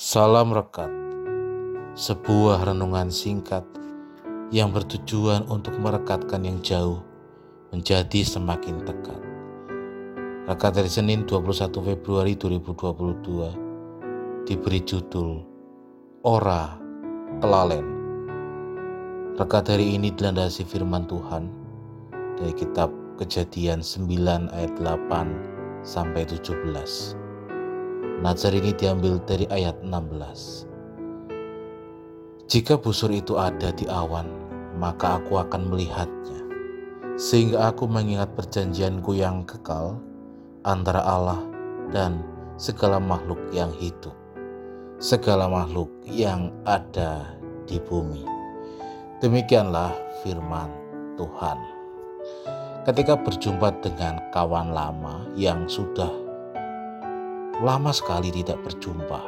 Salam Rekat, sebuah renungan singkat yang bertujuan untuk merekatkan yang jauh menjadi semakin dekat. Rekat dari Senin 21 Februari 2022 diberi judul Ora Kelalen. Rekat hari ini dilandasi firman Tuhan dari kitab Kejadian 9 ayat 8 sampai 17. Nazar ini diambil dari ayat 16. Jika busur itu ada di awan, maka aku akan melihatnya, sehingga aku mengingat perjanjianku yang kekal antara Allah dan segala makhluk yang hidup, segala makhluk yang ada di bumi. Demikianlah firman Tuhan. Ketika berjumpa dengan kawan lama yang sudah lama sekali tidak berjumpa.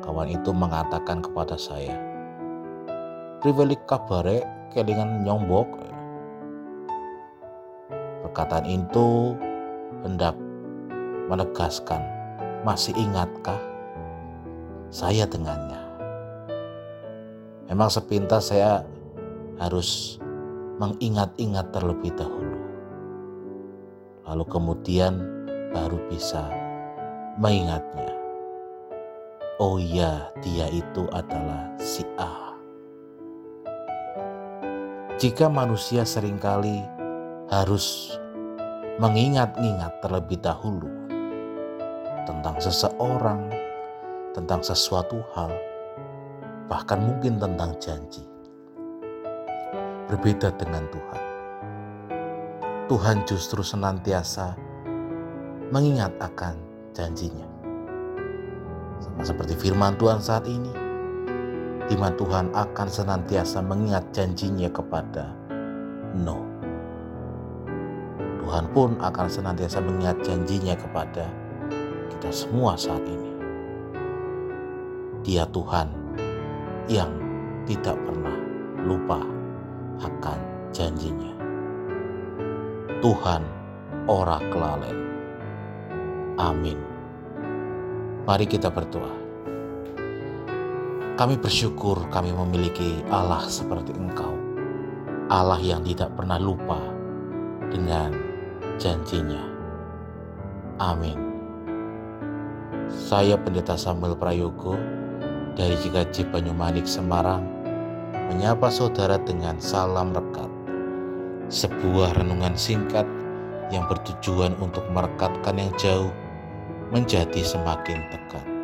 Kawan itu mengatakan kepada saya, Privelik kabare kelingan nyombok. Perkataan itu hendak menegaskan, masih ingatkah saya dengannya? Memang sepintas saya harus mengingat-ingat terlebih dahulu. Lalu kemudian baru bisa mengingatnya. Oh iya, dia itu adalah si A. Jika manusia sering kali harus mengingat-ingat terlebih dahulu tentang seseorang, tentang sesuatu hal, bahkan mungkin tentang janji. Berbeda dengan Tuhan. Tuhan justru senantiasa mengingat akan janjinya. Sama seperti firman Tuhan saat ini, di mana Tuhan akan senantiasa mengingat janjinya kepada No. Tuhan pun akan senantiasa mengingat janjinya kepada kita semua saat ini. Dia Tuhan yang tidak pernah lupa akan janjinya. Tuhan ora kelalen. Amin. Mari kita berdoa. Kami bersyukur kami memiliki Allah seperti Engkau. Allah yang tidak pernah lupa dengan janjinya. Amin. Saya Pendeta Samuel Prayogo dari GKJ Banyumanik Semarang menyapa saudara dengan salam rekat. Sebuah renungan singkat yang bertujuan untuk merekatkan yang jauh menjadi semakin dekat.